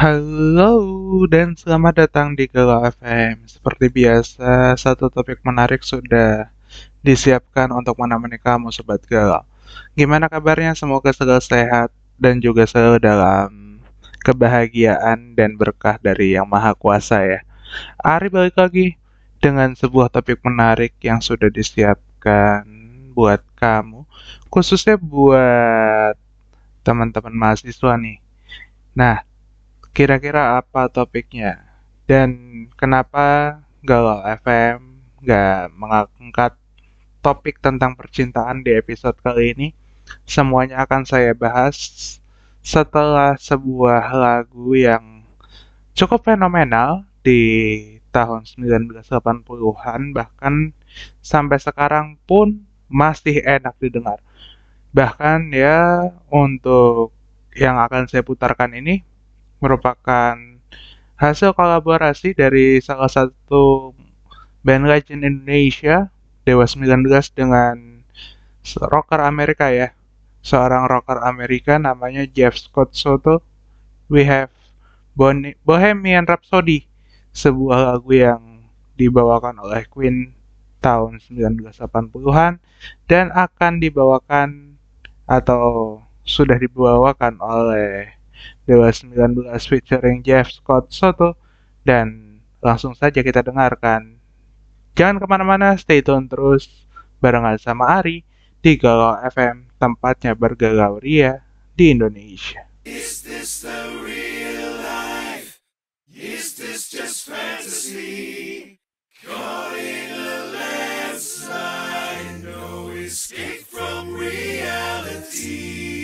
Halo dan selamat datang di Galau FM. Seperti biasa, satu topik menarik sudah disiapkan untuk menemani kamu Sobat Galau. Gimana kabarnya? Semoga selalu sehat dan juga selalu dalam kebahagiaan dan berkah dari Yang Maha Kuasa ya. Ari balik lagi dengan sebuah topik menarik yang sudah disiapkan buat kamu, khususnya buat teman-teman mahasiswa nih. Nah, kira-kira apa topiknya? Dan kenapa Galau FM nggak mengangkat topik tentang percintaan di episode kali ini? Semuanya akan saya bahas setelah sebuah lagu yang cukup fenomenal di tahun 1980-an bahkan sampai sekarang pun masih enak didengar. Bahkan ya untuk yang akan saya putarkan ini merupakan hasil kolaborasi dari salah satu band legend Indonesia Dewa 19 dengan rocker Amerika ya. Seorang rocker Amerika namanya Jeff Scott Soto. We have Bohemian Rhapsody, sebuah lagu yang dibawakan oleh Queen tahun 1980-an dan akan dibawakan atau sudah dibawakan oleh Dewa 19 featuring Jeff Scott Soto dan langsung saja kita dengarkan. Jangan ke mana-mana, stay tune terus barengan sama Ari di Galau FM, tempatnya bergalau ria di Indonesia. Is this the real life? Is this just fantasy? Caught a landslide, no escape from reality.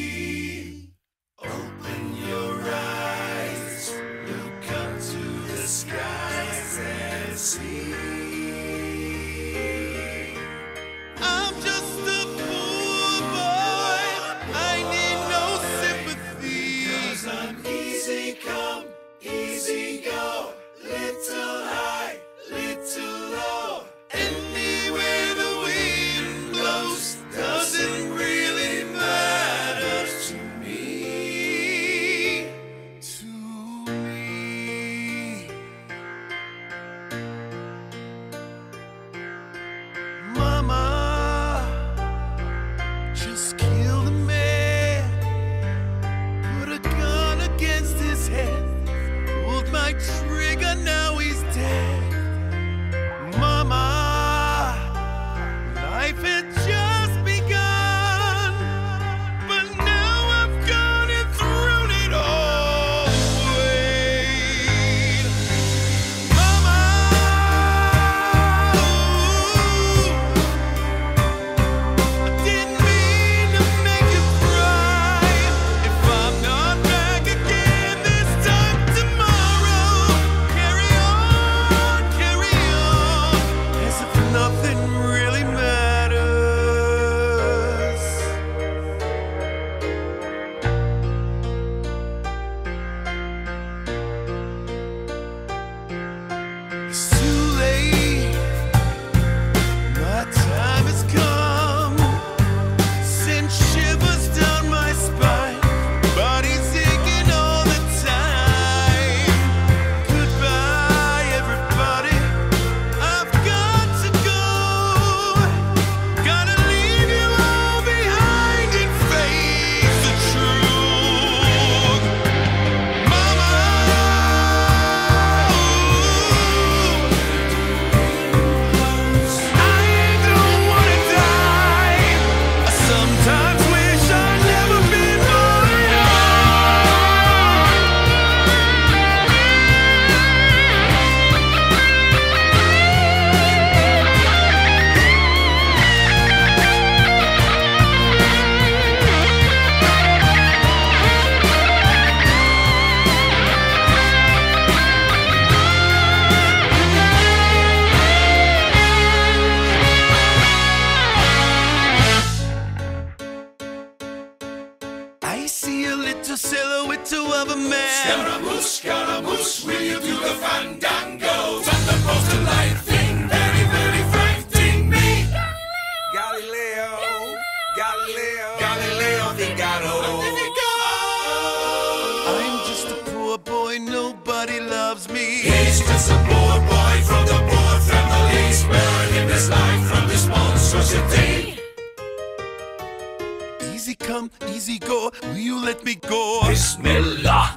Will you let me go? Bismillah.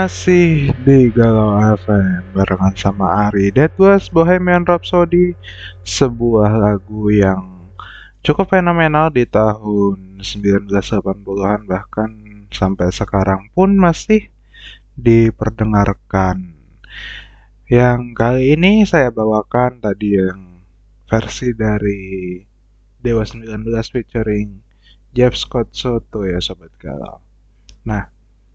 Masih di Galau FM barengan sama Ari. That was Bohemian Rhapsody, sebuah lagu yang cukup fenomenal di tahun 1980-an bahkan sampai sekarang pun masih diperdengarkan. Yang kali ini saya bawakan tadi yang versi dari Dewa 19 featuring Jeff Scott Soto ya Sobat Galau. Nah,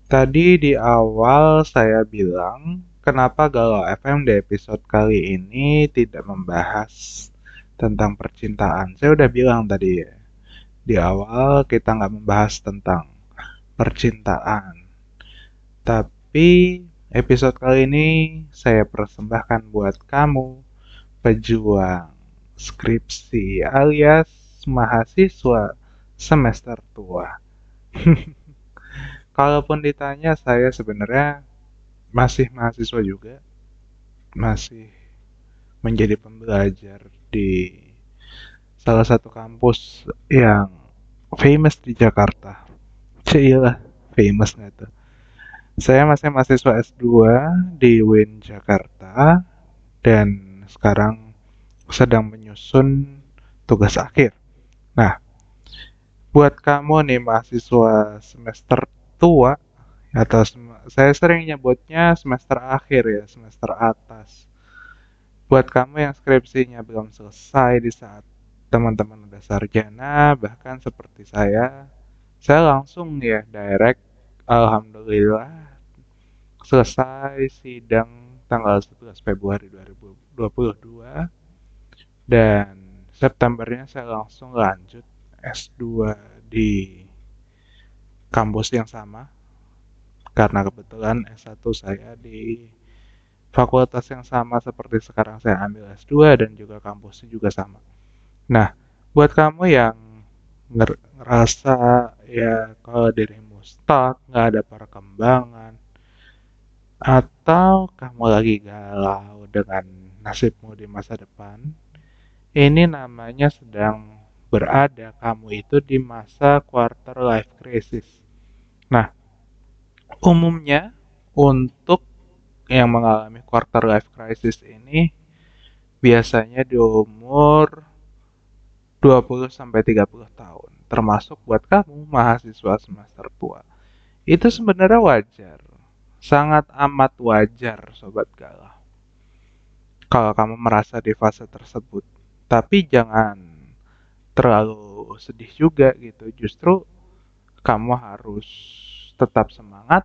Tadi di awal saya bilang kenapa Galau FM di episode kali ini tidak membahas tentang percintaan. Saya udah bilang tadi ya, di awal kita nggak membahas tentang percintaan. Tapi episode kali ini saya persembahkan buat kamu, pejuang skripsi alias mahasiswa semester tua. Kalaupun ditanya saya sebenarnya masih mahasiswa juga, masih menjadi pembelajar di salah satu kampus yang famous di Jakarta. Cila, famous tuh? Saya masih mahasiswa S2 di UIN Jakarta dan sekarang sedang menyusun tugas akhir. Nah, buat kamu nih mahasiswa semester tua atau saya sering nyebutnya semester akhir ya, semester atas. Buat kamu yang skripsinya belum selesai di saat teman-teman udah sarjana, bahkan seperti saya, saya langsung ya direct, alhamdulillah selesai sidang tanggal 11 Februari 2022 dan Septembernya saya langsung lanjut S2 di kampus yang sama karena kebetulan S1 saya di fakultas yang sama seperti sekarang saya ambil S2 dan juga kampusnya juga sama. Nah, buat kamu yang nger- ngerasa ya kalau dirimu stuck, nggak ada perkembangan, atau kamu lagi galau dengan nasibmu di masa depan, ini namanya sedang berada kamu itu di masa quarter life crisis. Nah, umumnya untuk yang mengalami quarter life crisis ini biasanya di umur 20 sampai 30 tahun. termasuk buat kamu mahasiswa semester tua. Itu sebenarnya wajar, sangat amat wajar sobat galau. Kalau kamu merasa di fase tersebut, tapi jangan terlalu sedih juga gitu. Justru kamu harus tetap semangat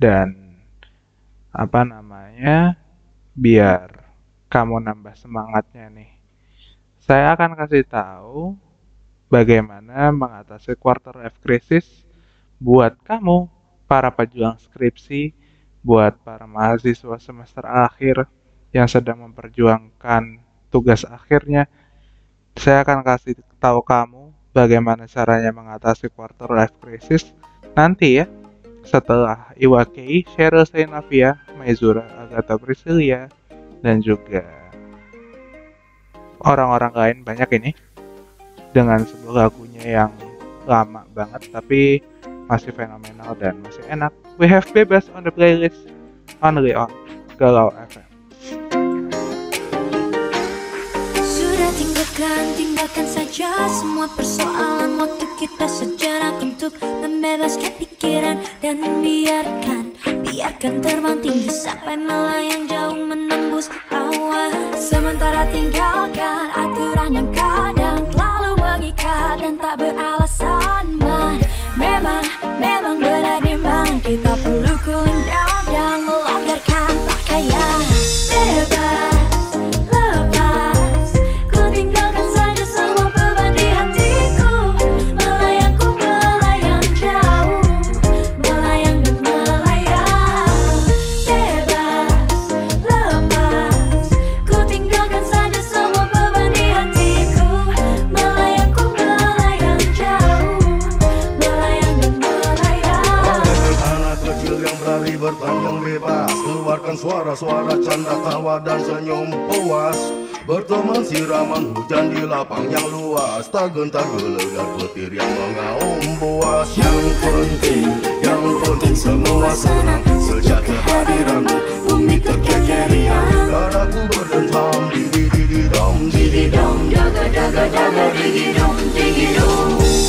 dan apa namanya biar kamu nambah semangatnya nih. Saya akan kasih tahu bagaimana mengatasi quarter life crisis buat kamu, para pejuang skripsi, buat para mahasiswa semester akhir yang sedang memperjuangkan tugas akhirnya. Saya akan kasih tahu kamu bagaimana caranya mengatasi quarter life crisis nanti ya setelah Iwakei, Cheryl Sainavia, Maizura, Agatha Priscilia, dan juga orang-orang lain banyak ini dengan sebuah lagunya yang lama banget tapi masih fenomenal dan masih enak. We have bebas on the playlist only on Galau FM. Sudah tinggalkan, tinggalkan saja semua persoalan Waktu kita sejenak untuk membebaskan pikiran Dan biarkan, biarkan terbang tinggi Sampai melayang jauh menembus awan. Sementara tinggalkan aturan yang kadang Terlalu mengikat dan tak beralasan Man, Memang, memang benar memang. Kita perlu cooling Keluarkan suara-suara canda tawa dan senyum puas. Berteman siraman hujan di lapang yang luas. Tak gentar gelegar petir yang mengaum buas. Yang penting, yang penting semua senang. Sejak kehadiranmu bumi terkekerian Dadaku berdentam di di di di dom di di dom Jaga jaga jaga digi dong digi dong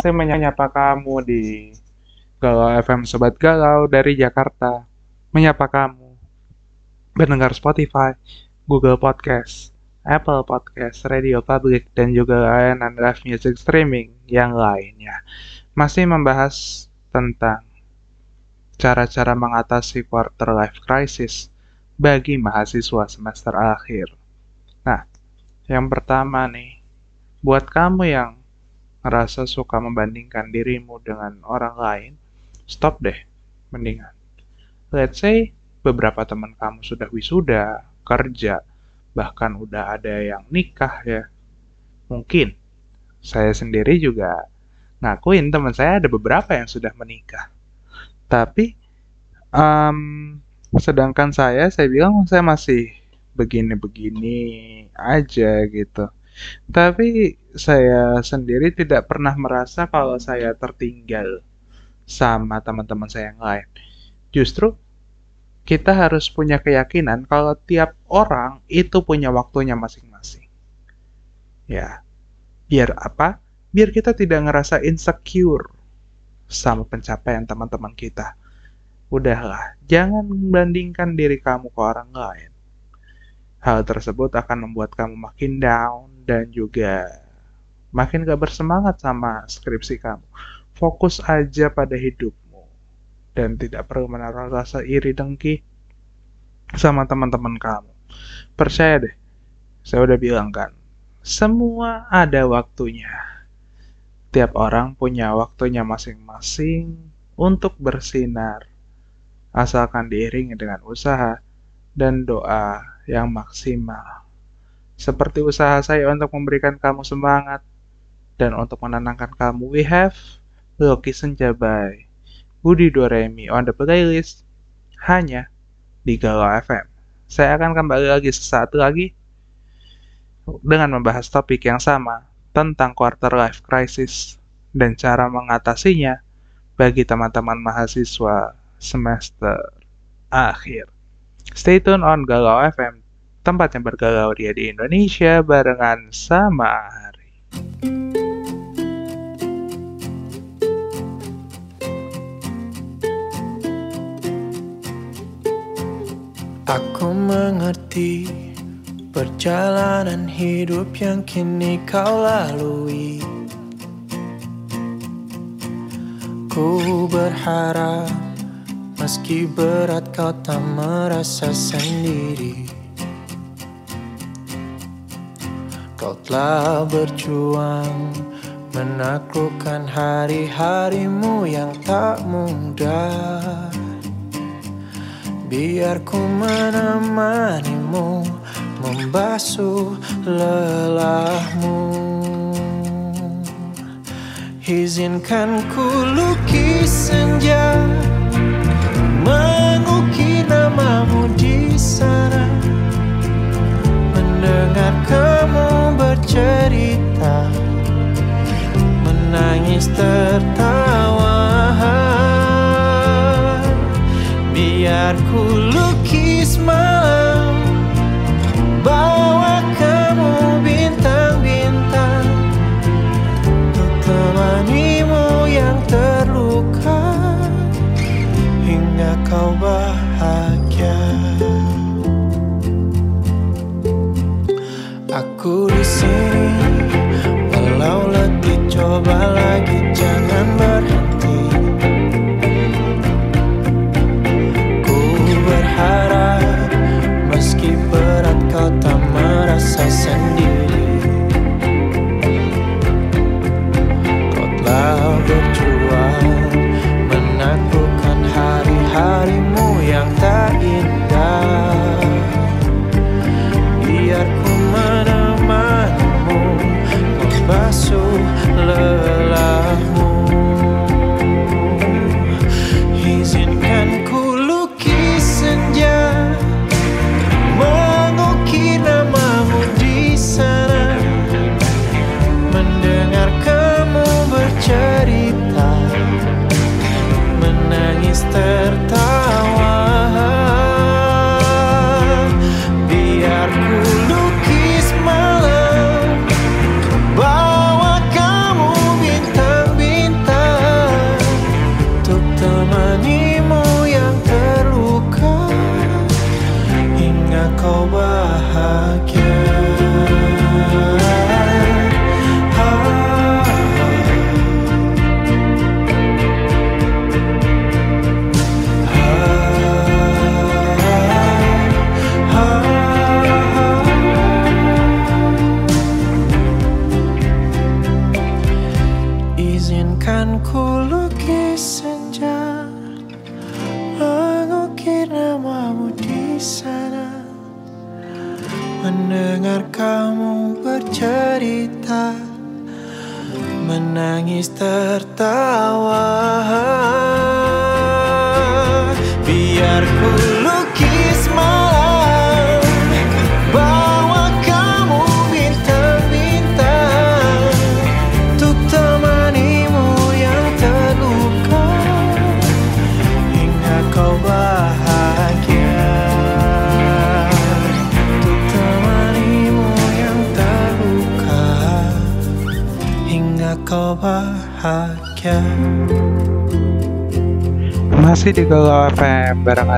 masih menyapa kamu di Galau FM Sobat Galau dari Jakarta. Menyapa kamu. Pendengar Spotify, Google Podcast, Apple Podcast, Radio Public, dan juga layanan live music streaming yang lainnya. Masih membahas tentang cara-cara mengatasi quarter life crisis bagi mahasiswa semester akhir. Nah, yang pertama nih, buat kamu yang ngerasa suka membandingkan dirimu dengan orang lain, stop deh, mendingan. Let's say beberapa teman kamu sudah wisuda, kerja, bahkan udah ada yang nikah ya. Mungkin saya sendiri juga ngakuin teman saya ada beberapa yang sudah menikah. Tapi em, sedangkan saya, saya bilang saya masih begini-begini aja gitu. Tapi saya sendiri tidak pernah merasa kalau saya tertinggal sama teman-teman saya yang lain. Justru kita harus punya keyakinan kalau tiap orang itu punya waktunya masing-masing. Ya, biar apa? Biar kita tidak ngerasa insecure sama pencapaian teman-teman kita. Udahlah, jangan membandingkan diri kamu ke orang lain. Hal tersebut akan membuat kamu makin down dan juga makin gak bersemangat sama skripsi kamu. Fokus aja pada hidupmu dan tidak perlu menaruh rasa iri dengki sama teman-teman kamu. Percaya deh, saya udah bilang kan, semua ada waktunya. Tiap orang punya waktunya masing-masing untuk bersinar, asalkan diiringi dengan usaha dan doa yang maksimal. Seperti usaha saya untuk memberikan kamu semangat dan untuk menenangkan kamu, we have Loki Senja by Budi Doremi on the playlist hanya di Galau FM. Saya akan kembali lagi sesaat lagi dengan membahas topik yang sama tentang quarter life crisis dan cara mengatasinya bagi teman-teman mahasiswa semester akhir. Stay tune on Galau FM, tempat yang bergalau dia di Indonesia barengan sama Hari. Aku mengerti perjalanan hidup yang kini kau lalui. Ku berharap meski berat kau tak merasa sendiri. Kau telah berjuang menaklukkan hari-harimu yang tak mudah. Biar ku menemanimu Membasuh lelahmu Izinkan ku lukis senja Mengukir namamu di sana Mendengar kamu bercerita Menangis tertawa. Biar ku lukis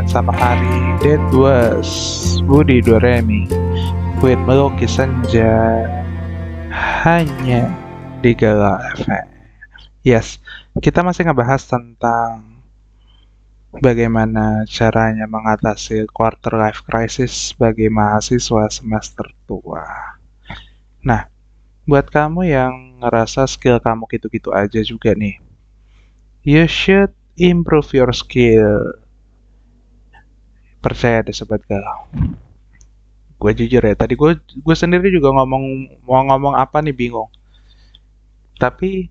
Barengan sama Hari That was Budi Doremi With Melukis Senja. Hanya di Galau FM Yes, kita masih ngebahas tentang Bagaimana caranya mengatasi quarter life crisis bagi mahasiswa semester tua. Nah, buat kamu yang ngerasa skill kamu gitu-gitu aja juga nih You should improve your skill. Percaya deh sobat galau. Gue jujur ya, tadi gue gue sendiri juga ngomong mau ngomong apa nih bingung. Tapi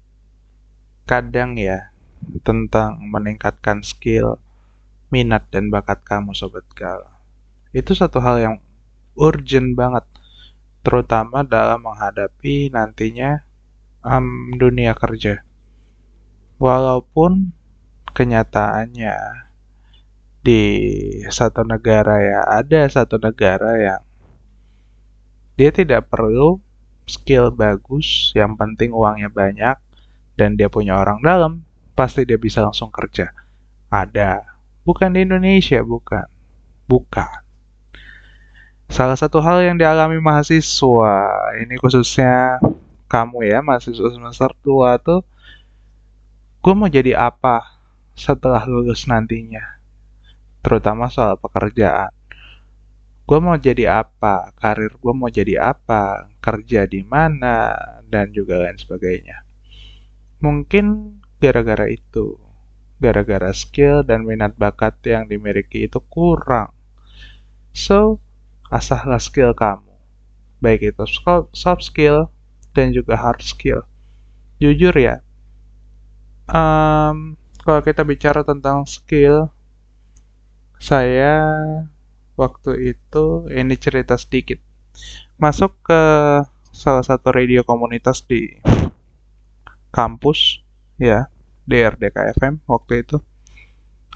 kadang ya tentang meningkatkan skill, minat dan bakat kamu sobat galau. Itu satu hal yang urgent banget, terutama dalam menghadapi nantinya em, dunia kerja. Walaupun kenyataannya di satu negara ya ada satu negara yang dia tidak perlu skill bagus, yang penting uangnya banyak dan dia punya orang dalam, pasti dia bisa langsung kerja. Ada. Bukan di Indonesia, bukan. Bukan. Salah satu hal yang dialami mahasiswa, ini khususnya kamu ya, mahasiswa semester tua tuh, gue mau jadi apa setelah lulus nantinya, terutama soal pekerjaan. Gue mau jadi apa, karir gue mau jadi apa, kerja di mana, dan juga lain sebagainya. Mungkin gara-gara itu, gara-gara skill dan minat bakat yang dimiliki itu kurang. So, asahlah skill kamu, baik itu soft skill dan juga hard skill. Jujur ya, em, kalau kita bicara tentang skill, saya waktu itu ini cerita sedikit. Masuk ke salah satu radio komunitas di kampus, ya, di RDK FM waktu itu.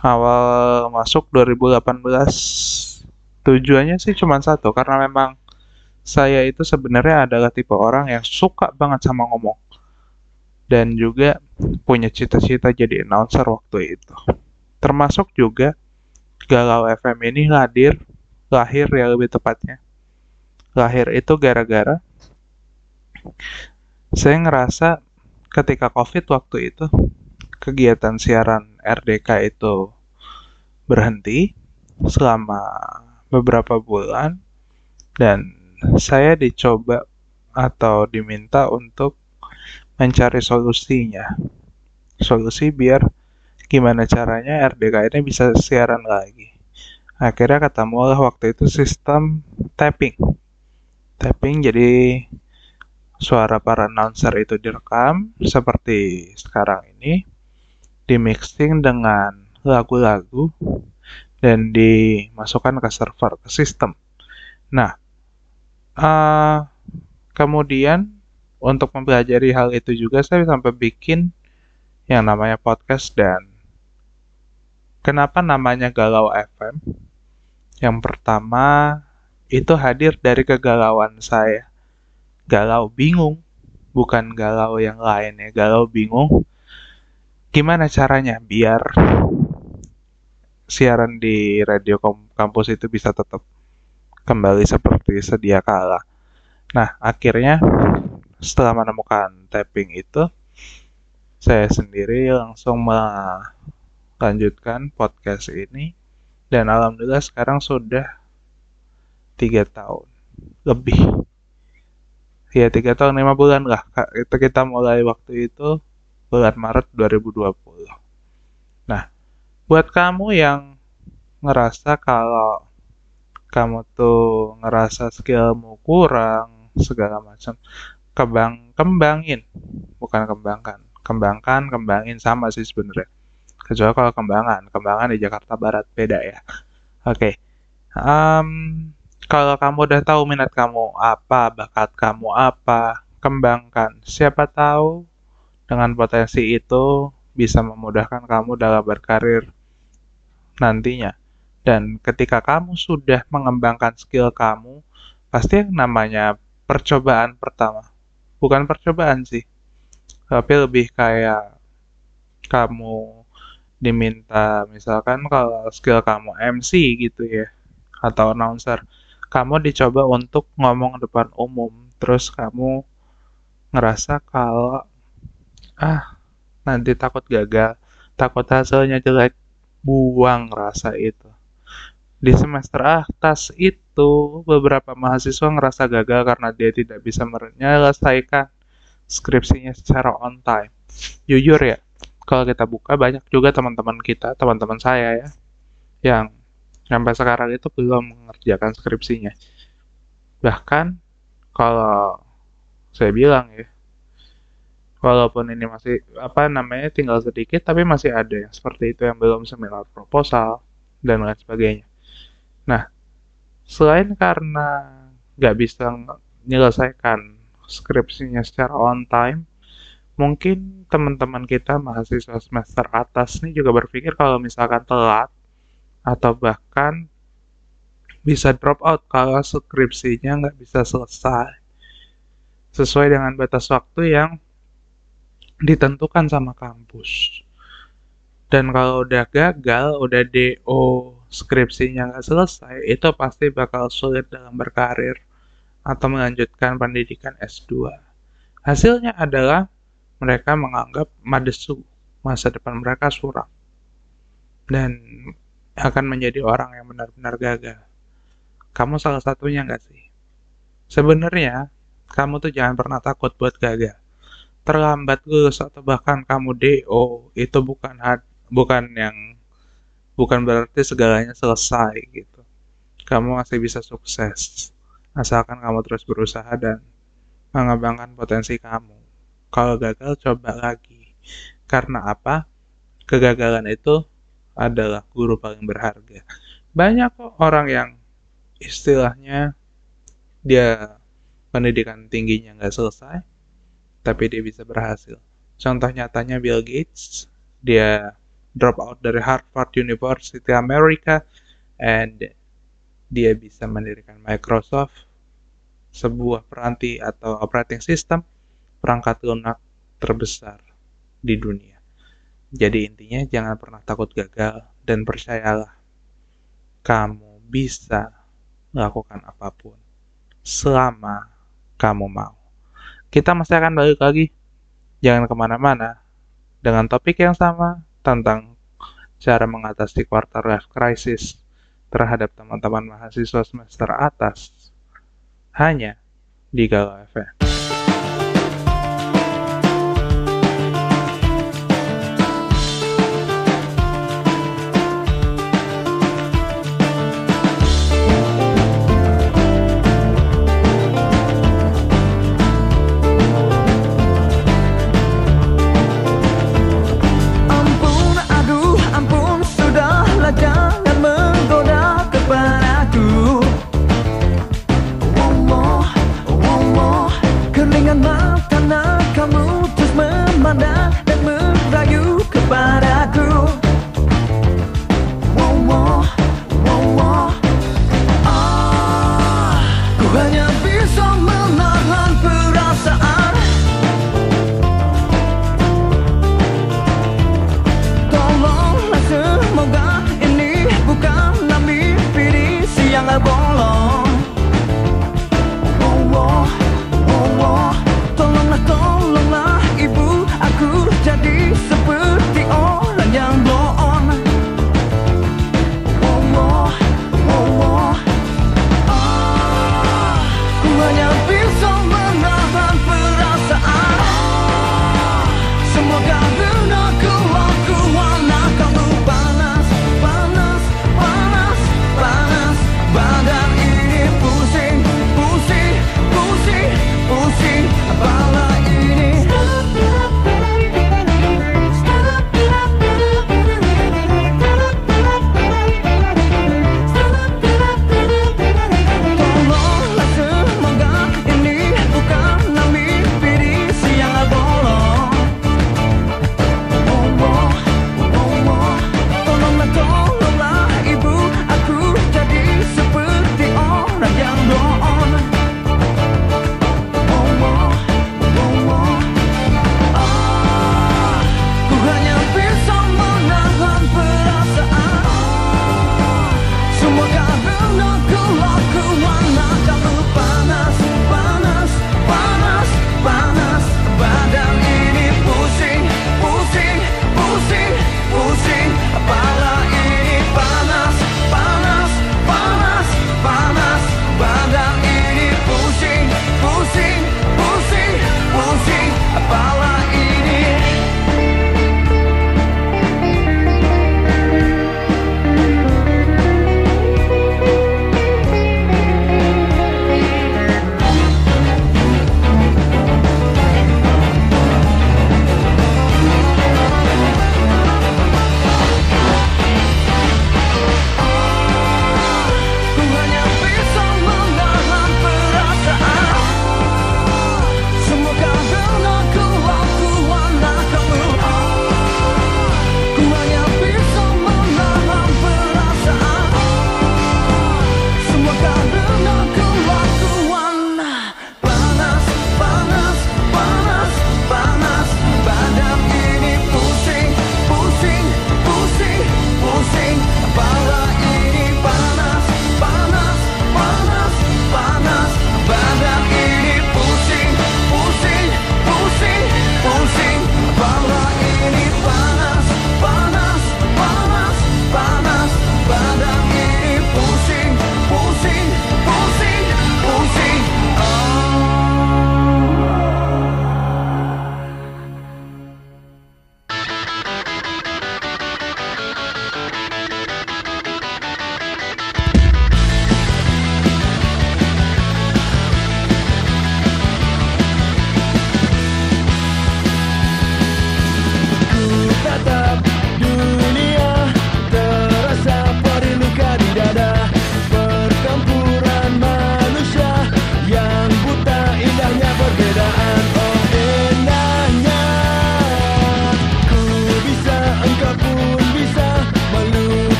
Awal masuk 2018, tujuannya sih cuma satu, karena memang saya itu sebenarnya adalah tipe orang yang suka banget sama ngomong. Dan juga punya cita-cita jadi announcer waktu itu. Termasuk juga Galau FM ini hadir, lahir ya lebih tepatnya. Lahir itu gara-gara saya ngerasa ketika COVID waktu itu kegiatan siaran RDK itu berhenti selama beberapa bulan dan saya dicoba atau diminta untuk mencari solusinya. Solusi biar gimana caranya RDK ini bisa siaran lagi. Akhirnya ketemulah waktu itu sistem tapping. Tapping jadi suara para announcer itu direkam seperti sekarang ini, dimixing dengan lagu-lagu dan dimasukkan ke server, ke sistem. Nah, eh, kemudian untuk mempelajari hal itu juga saya sampai bikin yang namanya podcast dan kenapa namanya Galau FM? Yang pertama itu hadir dari kegalauan saya. Galau bingung, bukan galau yang lain ya, galau bingung. Gimana caranya biar siaran di radio kampus itu bisa tetap kembali seperti sedia kala. Nah, akhirnya setelah menemukan tapping itu, saya sendiri langsung melanjutkan podcast ini. Dan alhamdulillah sekarang sudah tiga tahun. Lebih. Ya tiga tahun lima bulan lah itu kita mulai waktu itu bulan Maret 2020. Nah, buat kamu yang ngerasa kalau kamu tuh ngerasa skillmu kurang segala macam, kembang kembangin, bukan kembangkan, kembangkan, kembangin sama sih sebenarnya. Kecuali kalau kembangan, kembangan di Jakarta Barat beda ya. Oke, Em, kalau kamu udah tahu minat kamu apa, bakat kamu apa, kembangkan. Siapa tahu dengan potensi itu bisa memudahkan kamu dalam berkarir nantinya. Dan ketika kamu sudah mengembangkan skill kamu, pasti yang namanya percobaan pertama. Bukan percobaan sih, tapi lebih kayak kamu diminta misalkan kalau skill kamu MC gitu ya atau announcer kamu dicoba untuk ngomong depan umum terus kamu ngerasa kalau ah nanti takut gagal takut hasilnya jelek buang rasa itu. Di semester atas itu beberapa mahasiswa ngerasa gagal karena dia tidak bisa menyelesaikan skripsinya secara on time. Jujur ya kalau kita buka banyak juga teman-teman kita teman-teman saya ya yang sampai sekarang itu belum mengerjakan skripsinya. Bahkan kalau saya bilang ya, walaupun ini masih apa namanya tinggal sedikit, tapi masih ada yang seperti itu yang belum seminar proposal dan lain sebagainya. Nah, selain karena nggak bisa menyelesaikan skripsinya secara on time, mungkin teman-teman kita mahasiswa semester atas ini juga berpikir kalau misalkan telat atau bahkan bisa drop out kalau skripsinya nggak bisa selesai sesuai dengan batas waktu yang ditentukan sama kampus. Dan kalau udah gagal, udah DO skripsinya nggak selesai, itu pasti bakal sulit dalam berkarir atau melanjutkan pendidikan S2. Hasilnya adalah mereka menganggap madesu, masa depan mereka suram. Dan akan menjadi orang yang benar-benar gagal. Kamu salah satunya nggak sih? Sebenarnya, kamu tuh jangan pernah takut buat gagal. Terlambat lulus atau bahkan kamu DO itu bukan had- bukan yang bukan berarti segalanya selesai gitu. Kamu masih bisa sukses asalkan kamu terus berusaha dan mengembangkan potensi kamu. Kalau gagal coba lagi. Karena apa? Kegagalan itu adalah guru paling berharga. Banyak kok orang yang istilahnya dia pendidikan tingginya nggak selesai, tapi dia bisa berhasil. Contoh nyatanya Bill Gates, dia drop out dari Harvard University America, and dia bisa mendirikan Microsoft, sebuah peranti atau operating system, perangkat lunak terbesar di dunia. Jadi intinya jangan pernah takut gagal dan percayalah kamu bisa melakukan apa pun selama kamu mau. Kita masih akan balik lagi, jangan ke mana-mana, dengan topik yang sama tentang cara mengatasi quarter life crisis terhadap teman-teman mahasiswa semester atas hanya di Galau FM.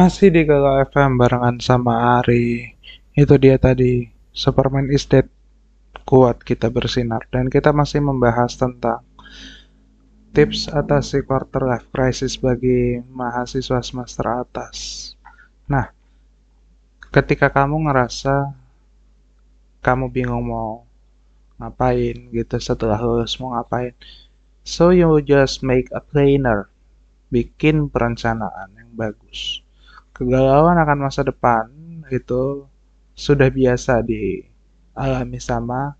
Masih di Galau FM barengan sama Ari. Itu dia tadi, Superman is Dead kuat kita bersinar. Dan kita masih membahas tentang tips atasi quarter life crisis bagi mahasiswa semester atas. Nah, ketika kamu ngerasa kamu bingung mau ngapain gitu setelah lulus mau ngapain, so you just make a planner, bikin perencanaan yang bagus. Kegalauan akan masa depan itu sudah biasa dialami sama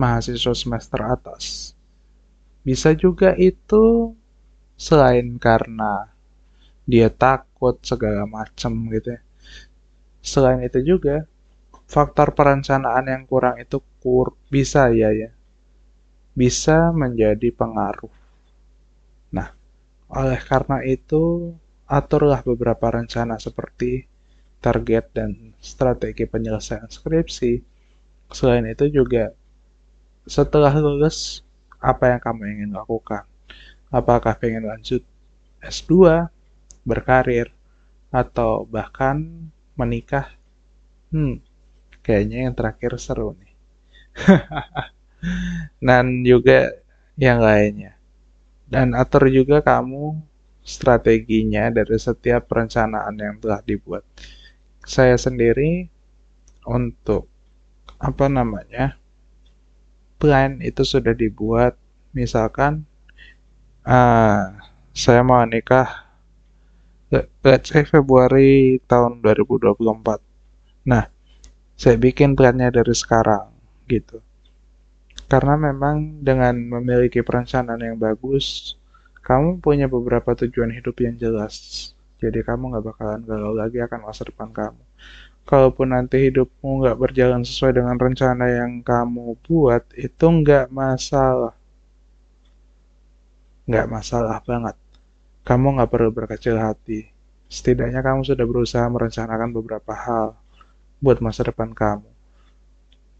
mahasiswa semester atas. Bisa juga itu selain karena dia takut segala macam gitu ya. Selain itu juga faktor perencanaan yang kurang itu kur bisa ya ya bisa menjadi pengaruh. Nah, oleh karena itu aturlah beberapa rencana seperti target dan strategi penyelesaian skripsi. Selain itu juga setelah lulus apa yang kamu ingin lakukan? Apakah pengen lanjut S2, berkarir, atau bahkan menikah? Hmm, kayaknya yang terakhir seru nih. Dan juga yang lainnya. Dan atur juga kamu strateginya dari setiap perencanaan yang telah dibuat. Saya sendiri untuk apa namanya plan itu sudah dibuat. Misalkan ah, saya mau nikah le- let's say Februari tahun 2024. Nah, saya bikin plannya dari sekarang gitu. Karena memang dengan memiliki perencanaan yang bagus, kamu punya beberapa tujuan hidup yang jelas. Jadi kamu nggak bakalan galau lagi akan masa depan kamu. Kalaupun nanti hidupmu nggak berjalan sesuai dengan rencana yang kamu buat, itu nggak masalah. Nggak masalah banget. Kamu nggak perlu berkecil hati. Setidaknya kamu sudah berusaha merencanakan beberapa hal buat masa depan kamu.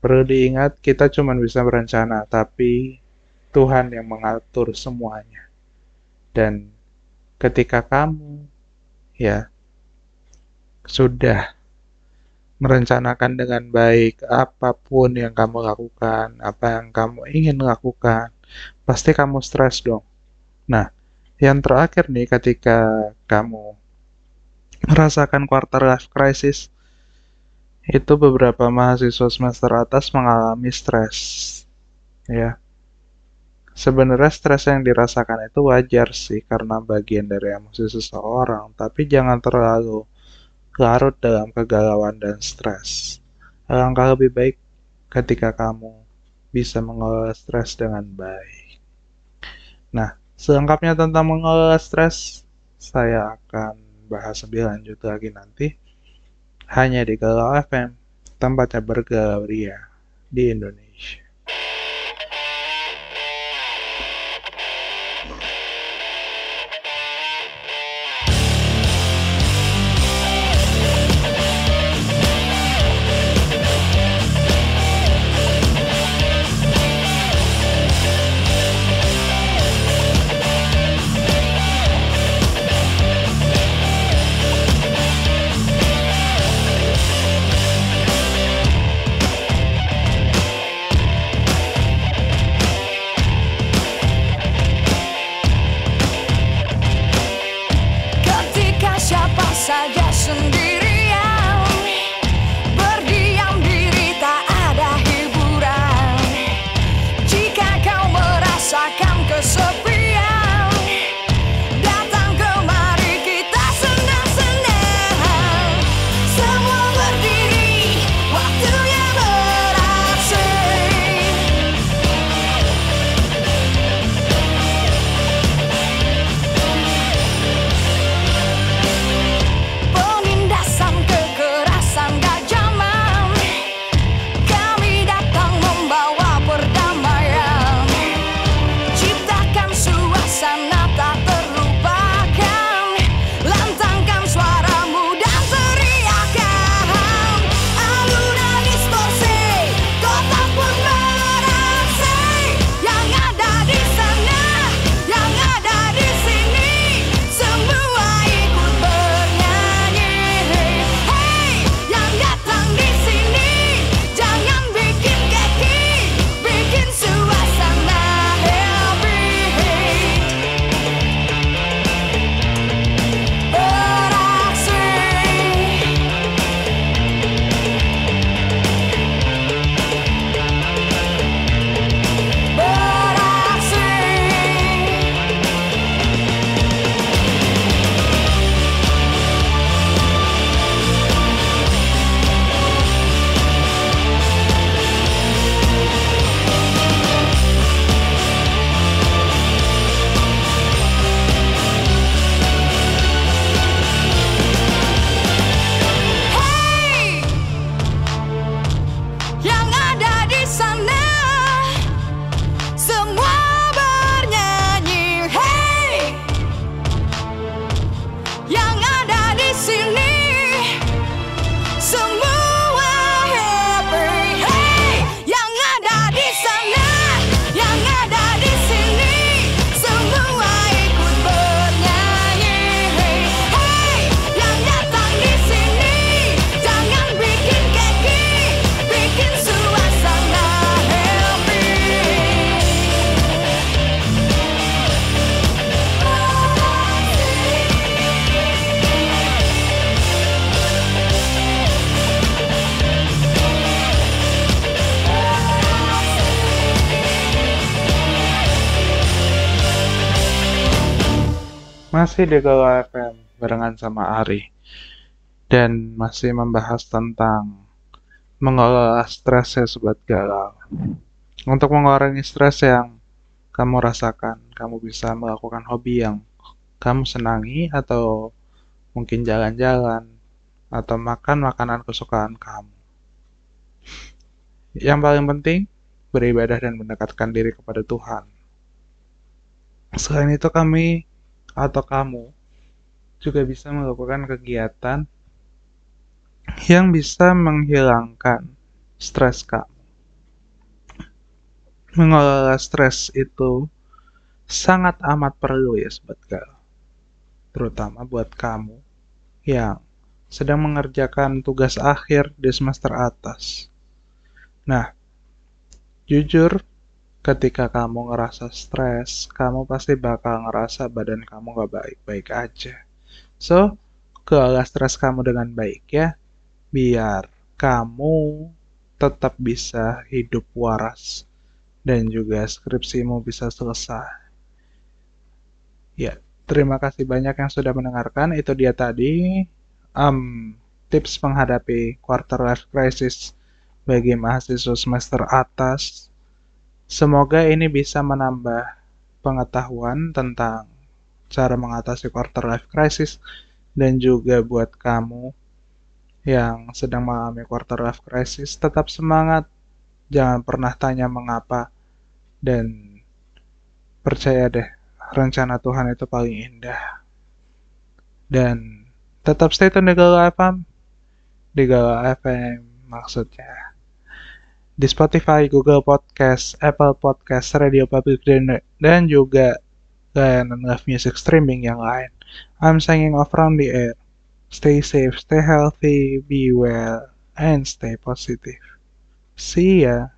Perlu diingat, kita cuma bisa berencana, tapi Tuhan yang mengatur semuanya. Dan ketika kamu ya sudah merencanakan dengan baik apa pun yang kamu lakukan, apa yang kamu ingin lakukan, pasti kamu stres dong. Nah, yang terakhir nih ketika kamu merasakan quarter life crisis, itu beberapa mahasiswa semester atas mengalami stres. Ya. Sebenarnya stres yang dirasakan itu wajar sih karena bagian dari emosi seseorang, tapi jangan terlalu larut dalam kegalauan dan stres. Alangkah lebih baik ketika kamu bisa mengelola stres dengan baik. Nah, selengkapnya tentang mengelola stres, saya akan bahas lebih lanjut lagi nanti hanya di Galau FM, tempatnya bergalau di Indonesia. Masih di FM barengan sama Ari dan masih membahas tentang mengelola stres ya sobat galau. Untuk mengurangi stres yang kamu rasakan, kamu bisa melakukan hobi yang kamu senangi atau mungkin jalan-jalan atau makan makanan kesukaan kamu. Yang paling penting beribadah dan mendekatkan diri kepada Tuhan. Selain itu kami atau kamu juga bisa melakukan kegiatan yang bisa menghilangkan stres kamu. Mengelola stres itu sangat amat perlu ya sobat. Terutama buat kamu yang sedang mengerjakan tugas akhir di semester atas. Nah, jujur ketika kamu ngerasa stres, kamu pasti bakal ngerasa badan kamu gak baik-baik aja. So, kelola stres kamu dengan baik ya, biar kamu tetap bisa hidup waras dan juga skripsimu bisa selesai. Ya, terima kasih banyak yang sudah mendengarkan. Itu dia tadi em, tips menghadapi quarter life crisis bagi mahasiswa semester atas. Semoga ini bisa menambah pengetahuan tentang cara mengatasi quarter life crisis dan juga buat kamu yang sedang mengalami quarter life crisis tetap semangat. Jangan pernah tanya mengapa dan percaya deh rencana Tuhan itu paling indah. Dan tetap stay tune di Galau FM di Galau FM maksudnya di Spotify, Google Podcast, Apple Podcast, Radio Public, dan, dan juga layanan live music streaming yang lain. I'm signing off from the air. Stay safe, stay healthy, be well, and stay positive. See ya.